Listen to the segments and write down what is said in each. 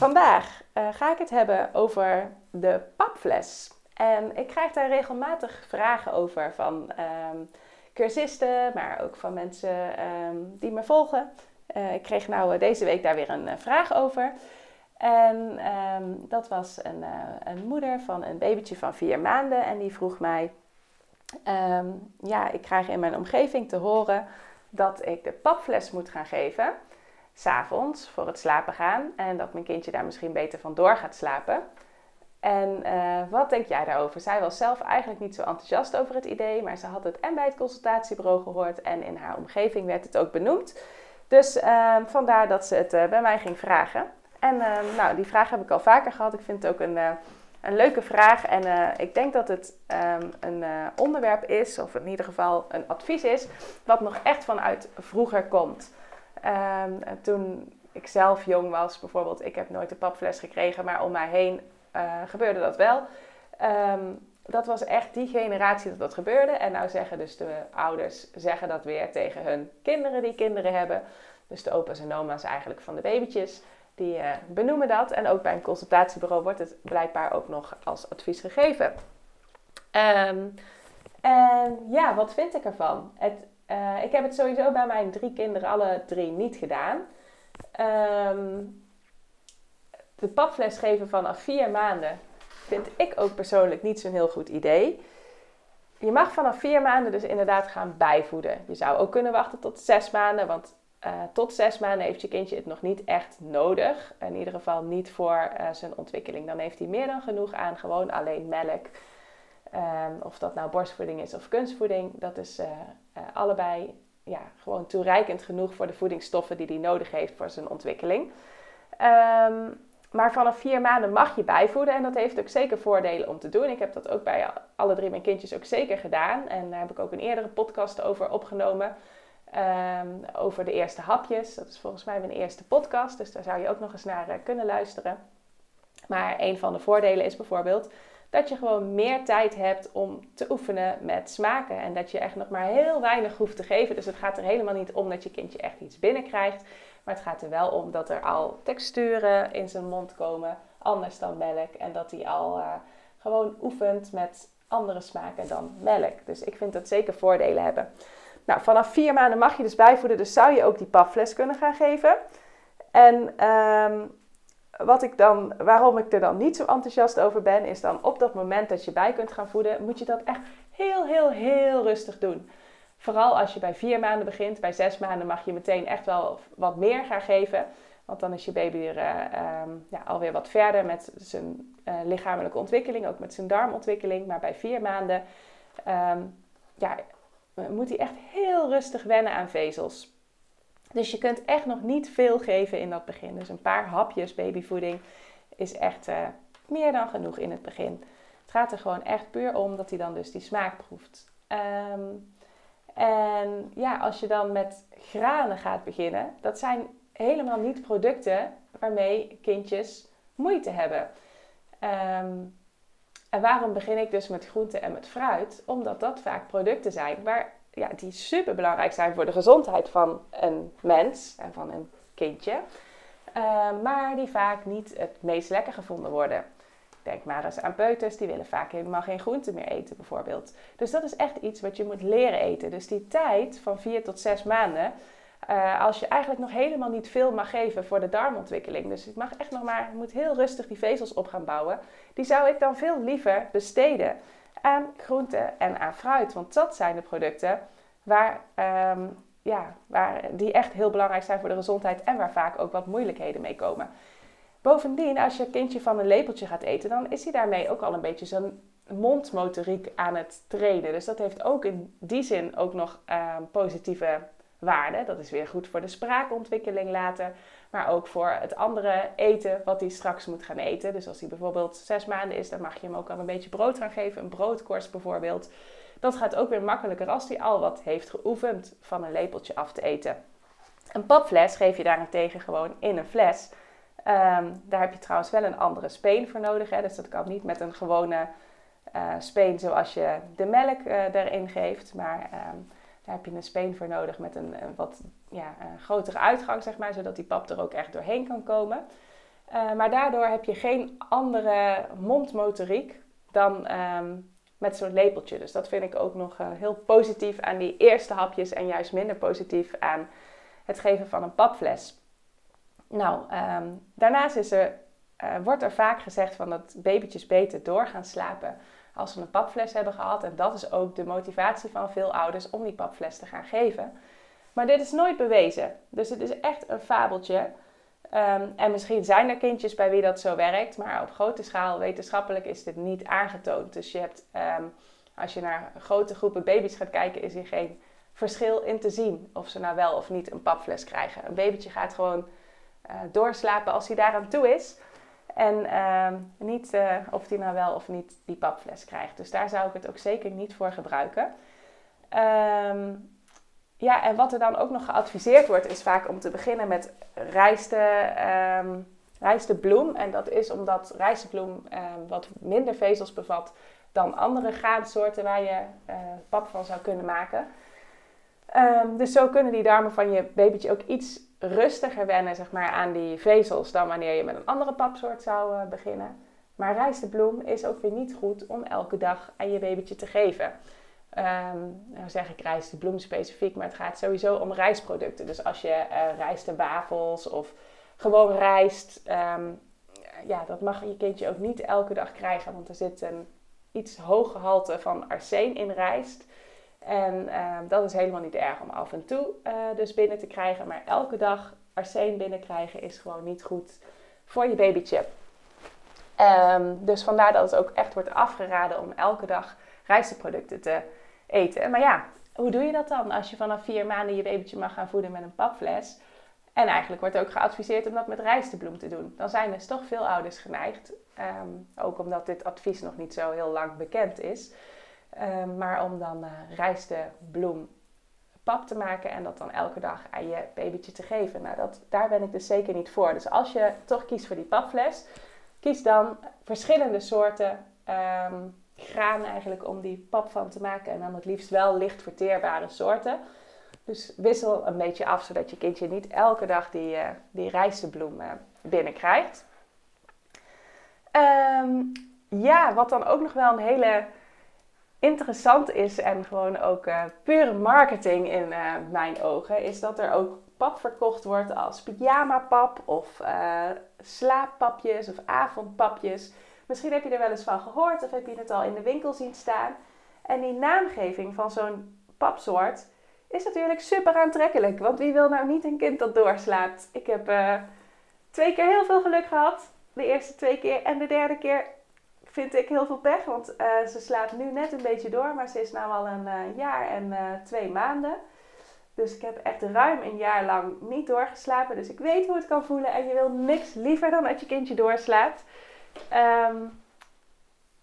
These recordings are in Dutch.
Vandaag uh, ga ik het hebben over de papfles. En ik krijg daar regelmatig vragen over van um, cursisten, maar ook van mensen um, die me volgen. Uh, ik kreeg nou uh, deze week daar weer een vraag over. En um, dat was een, een, moeder van een babytje van vier maanden. En die vroeg mij: Ja, ik krijg in mijn omgeving te horen dat ik de papfles moet gaan geven s'avonds voor het slapen gaan. En dat mijn kindje daar misschien beter van door gaat slapen. En uh, wat denk jij daarover? Zij was zelf eigenlijk niet zo enthousiast over het idee, maar ze had het en bij het consultatiebureau gehoord en in haar omgeving werd het ook benoemd. Dus uh, vandaar dat ze het uh, bij mij ging vragen. En nou, die vraag heb ik al vaker gehad. Ik vind het ook een, een leuke vraag. En ik denk dat het um, een onderwerp is, of in ieder geval een advies is, wat nog echt vanuit vroeger komt. Um, toen ik zelf jong was, bijvoorbeeld, ik heb nooit de papfles gekregen, maar om mij heen uh, gebeurde dat wel. Um, dat was echt die generatie dat dat gebeurde. En nou zeggen dus de ouders zeggen dat weer tegen hun kinderen die kinderen hebben. Dus de opa's en oma's eigenlijk van de babytjes. Die uh, benoemen dat. En ook bij een consultatiebureau wordt het blijkbaar ook nog als advies gegeven. Um, en ja, wat vind ik ervan? Het, uh, ik heb het sowieso bij mijn drie kinderen alle drie niet gedaan. Um, de papfles geven vanaf vier maanden vind ik ook persoonlijk niet zo'n heel goed idee. Je mag vanaf vier maanden dus inderdaad gaan bijvoeden. Je zou ook kunnen wachten tot zes maanden, want uh, tot zes maanden heeft je kindje het nog niet echt nodig. In ieder geval niet voor uh, zijn ontwikkeling. Dan heeft hij meer dan genoeg aan gewoon alleen melk. Um, of dat nou borstvoeding is of kunstvoeding, dat is allebei ja, gewoon toereikend genoeg voor de voedingsstoffen die hij nodig heeft voor zijn ontwikkeling. Um, maar vanaf vier maanden mag je bijvoeden en dat heeft ook zeker voordelen om te doen. Ik heb dat ook bij alle drie mijn kindjes ook zeker gedaan. En daar heb ik ook een eerdere podcast over opgenomen. Um, over de eerste hapjes. Dat is volgens mij mijn eerste podcast, dus daar zou je ook nog eens naar uh, kunnen luisteren. Maar een van de voordelen is bijvoorbeeld dat je gewoon meer tijd hebt om te oefenen met smaken. En dat je echt nog maar heel weinig hoeft te geven. Dus het gaat er helemaal niet om dat je kindje echt iets binnenkrijgt. Maar het gaat er wel om dat er al texturen in zijn mond komen, anders dan melk. En dat hij al uh, gewoon oefent met andere smaken dan melk. Dus ik vind dat zeker voordelen hebben. Nou, vanaf vier maanden mag je dus bijvoeden, dus zou je ook die papfles kunnen gaan geven. En um, wat ik dan, waarom ik er dan niet zo enthousiast over ben, is dan op dat moment dat je bij kunt gaan voeden, moet je dat echt heel, heel, heel rustig doen. Vooral als je bij vier maanden begint, bij zes maanden mag je meteen echt wel wat meer gaan geven. Want dan is je baby er uh, ja, alweer wat verder met zijn uh, lichamelijke ontwikkeling, ook met zijn darmontwikkeling. Maar bij vier maanden um, ja, moet hij echt heel rustig wennen aan vezels. Dus je kunt echt nog niet veel geven in dat begin. Dus een paar hapjes babyvoeding is echt uh, meer dan genoeg in het begin. Het gaat er gewoon echt puur om dat hij dan dus die smaak proeft. Um, en ja, als je dan met granen gaat beginnen, dat zijn helemaal niet producten waarmee kindjes moeite hebben. Um, en waarom begin ik dus met groenten en met fruit? Omdat dat vaak producten zijn waar, ja, die super belangrijk zijn voor de gezondheid van een mens en van een kindje. Uh, maar die vaak niet het meest lekker gevonden worden. Denk maar eens aan peuters, die willen vaak helemaal geen groente meer eten bijvoorbeeld. Dus dat is echt iets wat je moet leren eten. Dus die tijd van vier tot zes maanden, uh, als je eigenlijk nog helemaal niet veel mag geven voor de darmontwikkeling. Dus ik mag echt nog maar, moet heel rustig die vezels op gaan bouwen. Die zou ik dan veel liever besteden aan groente en aan fruit. Want dat zijn de producten waar, um, ja, waar, die echt heel belangrijk zijn voor de gezondheid en waar vaak ook wat moeilijkheden mee komen. Bovendien, als je kindje van een lepeltje gaat eten, dan is hij daarmee ook al een beetje zijn mondmotoriek aan het trainen. Dus dat heeft ook in die zin ook nog uh, positieve waarde. Dat is weer goed voor de spraakontwikkeling later, maar ook voor het andere eten wat hij straks moet gaan eten. Dus als hij bijvoorbeeld zes maanden is, dan mag je hem ook al een beetje brood gaan geven, een broodkorst bijvoorbeeld. Dat gaat ook weer makkelijker als hij al wat heeft geoefend van een lepeltje af te eten. Een papfles geef je daarentegen gewoon in een fles. Ehm, daar heb je trouwens wel een andere speen voor nodig. Hè? Dus dat kan niet met een gewone uh, speen zoals je de melk uh, erin geeft. Maar ehm, daar heb je een speen voor nodig met een, wat ja, een grotere uitgang, zeg maar, zodat die pap er ook echt doorheen kan komen. Uh, maar daardoor heb je geen andere mondmotoriek dan ehm, met zo'n lepeltje. Dus dat vind ik ook nog heel positief aan die eerste hapjes en juist minder positief aan het geven van een papfles. Nou, ehm, daarnaast is er, uh, wordt er vaak gezegd van dat babytjes beter door gaan slapen als ze een papfles hebben gehad. En dat is ook de motivatie van veel ouders om die papfles te gaan geven. Maar dit is nooit bewezen. Dus het is echt een fabeltje. Ehm, en misschien zijn er kindjes bij wie dat zo werkt, maar op grote schaal wetenschappelijk is dit niet aangetoond. Dus je hebt, ehm, als je naar grote groepen baby's gaat kijken, is er geen verschil in te zien of ze nou wel of niet een papfles krijgen. Een babytje gaat gewoon uh, doorslapen als hij daaraan toe is. En uh, niet uh, of hij nou wel of niet die papfles krijgt. Dus daar zou ik het ook zeker niet voor gebruiken. Um, ja, en wat er dan ook nog geadviseerd wordt, is vaak om te beginnen met rijste, um, rijstebloem. En dat is omdat rijstebloem um, wat minder vezels bevat dan andere graansoorten waar je uh, pap van zou kunnen maken. Dus zo kunnen die darmen van je babytje ook iets rustiger wennen zeg maar, aan die vezels dan wanneer je met een andere papsoort zou uh, beginnen. Maar rijstebloem is ook weer niet goed om elke dag aan je babytje te geven. Um, nou zeg ik rijstebloem specifiek, maar het gaat sowieso om rijstproducten. Dus als je uh, rijstewafels of gewoon rijst, um, ja, dat mag je kindje ook niet elke dag krijgen, want er zit een iets hoge gehalte van arsen in rijst. En uh, dat is helemaal niet erg om af en toe uh, dus binnen te krijgen. Maar elke dag arsen binnenkrijgen is gewoon niet goed voor je babytje. Um, dus vandaar dat het ook echt wordt afgeraden om elke dag rijsteproducten te eten. Maar ja, hoe doe je dat dan als je vanaf vier maanden je babytje mag gaan voeden met een papfles? En eigenlijk wordt ook geadviseerd om dat met rijstebloem te doen. Dan zijn dus toch veel ouders geneigd, um, ook omdat dit advies nog niet zo heel lang bekend is Um, maar om dan uh, rijstebloem pap te maken en dat dan elke dag aan je babytje te geven. Nou, dat, daar ben ik dus zeker niet voor. Dus als je toch kiest voor die papfles, kies dan verschillende soorten um, graan eigenlijk om die pap van te maken. En dan het liefst wel licht verteerbare soorten. Dus wissel een beetje af, zodat je kindje niet elke dag die, uh, die rijstebloem uh, binnenkrijgt. Um, ja, wat dan ook nog wel een hele interessant is en gewoon ook uh, pure marketing in uh, mijn ogen, is dat er ook pap verkocht wordt als pyjama-pap of uh, slaappapjes of avondpapjes. Misschien heb je er wel eens van gehoord of heb je het al in de winkel zien staan. En die naamgeving van zo'n papsoort is natuurlijk super aantrekkelijk. Want wie wil nou niet een kind dat doorslaapt? Ik heb twee keer heel veel geluk gehad. De eerste twee keer en de derde keer vind ik heel veel pech, want uh, ze slaat nu net een beetje door, maar ze is nu al een uh, jaar en uh, twee maanden. Dus ik heb echt ruim een jaar lang niet doorgeslapen. Dus ik weet hoe het kan voelen. En je wil niks liever dan dat je kindje doorslaapt. Um,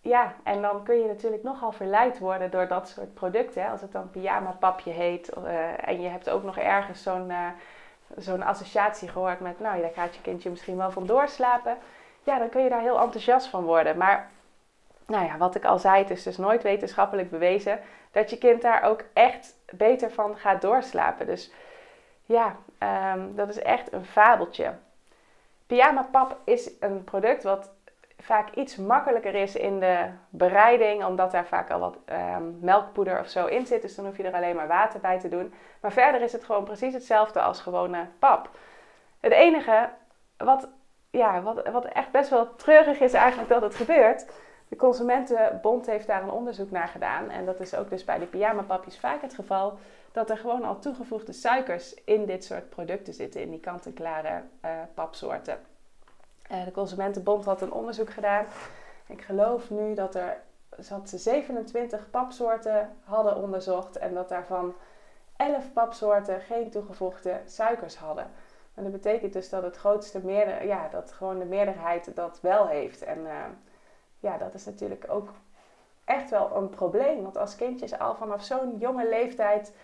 ja, en dan kun je natuurlijk nogal verleid worden door dat soort producten. Hè? Als het dan pyjama papje heet. en je hebt ook nog ergens zo'n zo'n associatie gehoord met... Nou, daar gaat je kindje misschien wel van doorslapen ja, dan kun je daar heel enthousiast van worden. Maar nou ja, wat ik al zei, het is dus nooit wetenschappelijk bewezen dat je kind daar ook echt beter van gaat doorslapen. Dus ja, um, dat is echt een fabeltje. Pyjama pap is een product wat vaak iets makkelijker is in de bereiding, omdat daar vaak al wat um, melkpoeder of zo in zit. Dus dan hoef je er alleen maar water bij te doen. Maar verder is het gewoon precies hetzelfde als gewone pap. Het enige wat ja, wat, wat echt best wel treurig is eigenlijk dat het gebeurt. De Consumentenbond heeft daar een onderzoek naar gedaan. En dat is ook dus bij de pyjamapapjes vaak het geval. Dat er gewoon al toegevoegde suikers in dit soort producten zitten. In die kant-en-klare uh, papsoorten. Uh, de Consumentenbond had een onderzoek gedaan. Ik geloof nu dat er zat ze 27 papsoorten hadden onderzocht. En dat daarvan 11 papsoorten geen toegevoegde suikers hadden. En dat betekent dus dat het grootste meerder, ja, dat gewoon de meerderheid dat wel heeft. En uh, ja, dat is natuurlijk ook echt wel een probleem. Want als kindjes al vanaf zo'n jonge leeftijd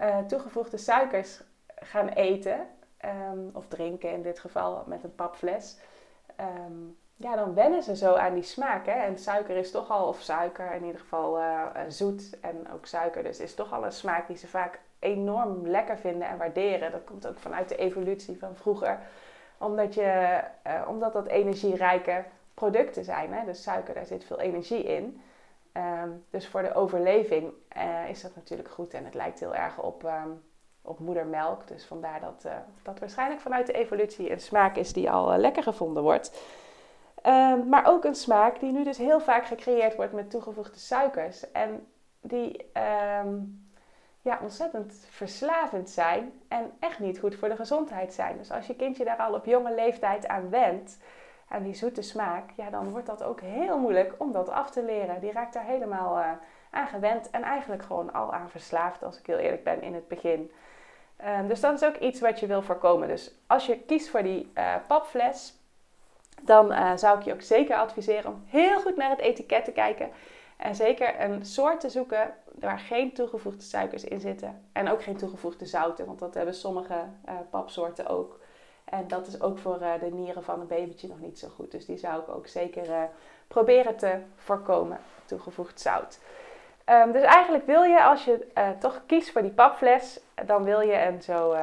uh, toegevoegde suikers gaan eten, um, of drinken in dit geval met een papfles, um, ja, dan wennen ze zo aan die smaak. Hè? En suiker is toch al, of suiker in ieder geval uh, zoet en ook suiker, dus is toch al een smaak die ze vaak enorm lekker vinden en waarderen. Dat komt ook vanuit de evolutie van vroeger. Omdat, je, uh, omdat dat energierijke producten zijn. Hè? Dus suiker, daar zit veel energie in. Um, dus voor de overleving uh, is dat natuurlijk goed. En het lijkt heel erg op, um, op moedermelk. Dus vandaar dat uh, dat waarschijnlijk vanuit de evolutie een smaak is die al lekker gevonden wordt. Um, maar ook een smaak die nu dus heel vaak gecreëerd wordt met toegevoegde suikers. En die ja, ontzettend verslavend zijn en echt niet goed voor de gezondheid zijn. Dus als je kindje daar al op jonge leeftijd aan wendt, aan die zoete smaak, ja, dan wordt dat ook heel moeilijk om dat af te leren. Die raakt daar helemaal uh, aan gewend en eigenlijk gewoon al aan verslaafd, als ik heel eerlijk ben, in het begin. Um, dus dat is ook iets wat je wil voorkomen. Dus als je kiest voor die uh, papfles, dan uh, zou ik je ook zeker adviseren om heel goed naar het etiket te kijken. En zeker een soort te zoeken waar geen toegevoegde suikers in zitten. En ook geen toegevoegde zouten, want dat hebben sommige uh, papsoorten ook. En dat is ook voor uh, de nieren van een babytje nog niet zo goed. Dus die zou ik ook zeker uh, proberen te voorkomen, toegevoegd zout. Um, dus eigenlijk wil je, als je toch kiest voor die papfles, dan wil je een zo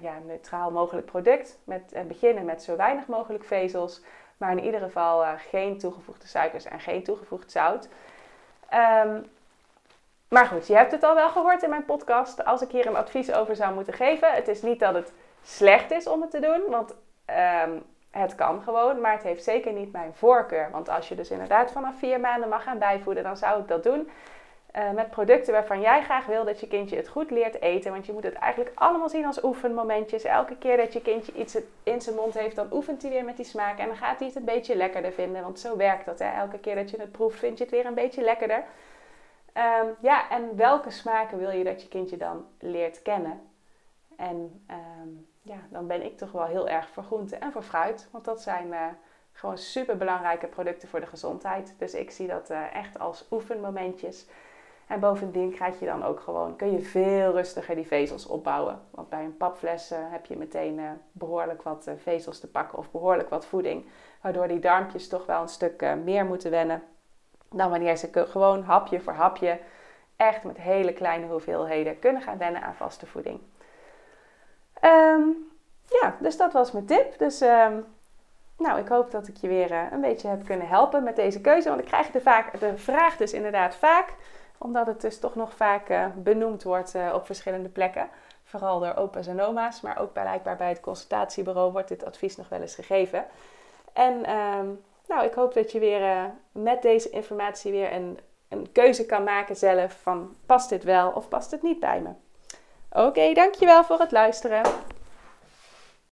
ja, neutraal mogelijk product. Met, en beginnen met zo weinig mogelijk vezels. Maar in ieder geval geen toegevoegde suikers en geen toegevoegd zout. Um, maar goed, je hebt het al wel gehoord in mijn podcast. Als ik hier een advies over zou moeten geven, het is niet dat het slecht is om het te doen, want um, het kan gewoon, maar het heeft zeker niet mijn voorkeur. Want als je dus inderdaad vanaf vier maanden mag gaan bijvoeden, dan zou ik dat doen. Uh, met producten waarvan jij graag wil dat je kindje het goed leert eten. Want je moet het eigenlijk allemaal zien als oefenmomentjes. Elke keer dat je kindje iets in zijn mond heeft, dan oefent hij weer met die smaak. En dan gaat hij het een beetje lekkerder vinden. Want zo werkt dat. Hè? Elke keer dat je het proeft, vind je het weer een beetje lekkerder. Um, ja, en welke smaken wil je dat je kindje dan leert kennen? En um, ja, dan ben ik toch wel heel erg voor groente en voor fruit. Want dat zijn uh, gewoon super belangrijke producten voor de gezondheid. Dus ik zie dat uh, echt als oefenmomentjes. En bovendien krijg je dan ook gewoon, kun je veel rustiger die vezels opbouwen. Want bij een papfles uh, heb je meteen behoorlijk wat vezels te pakken of behoorlijk wat voeding. Waardoor die darmpjes toch wel een stuk meer moeten wennen dan wanneer ze gewoon hapje voor hapje echt met hele kleine hoeveelheden kunnen gaan wennen aan vaste voeding. Um, ja, dus dat was mijn tip. Dus um, nou, ik hoop dat ik je weer uh, een beetje heb kunnen helpen met deze keuze. Want ik krijg de, vaak, de vraag dus inderdaad vaak, omdat het dus toch nog vaak uh, benoemd wordt uh, op verschillende plekken. Vooral door opa's en oma's, maar ook blijkbaar bij het consultatiebureau wordt dit advies nog wel eens gegeven. En um, nou, ik hoop dat je weer uh, met deze informatie weer een, een keuze kan maken zelf van past dit wel of past het niet bij me. Oké, dankjewel voor het luisteren.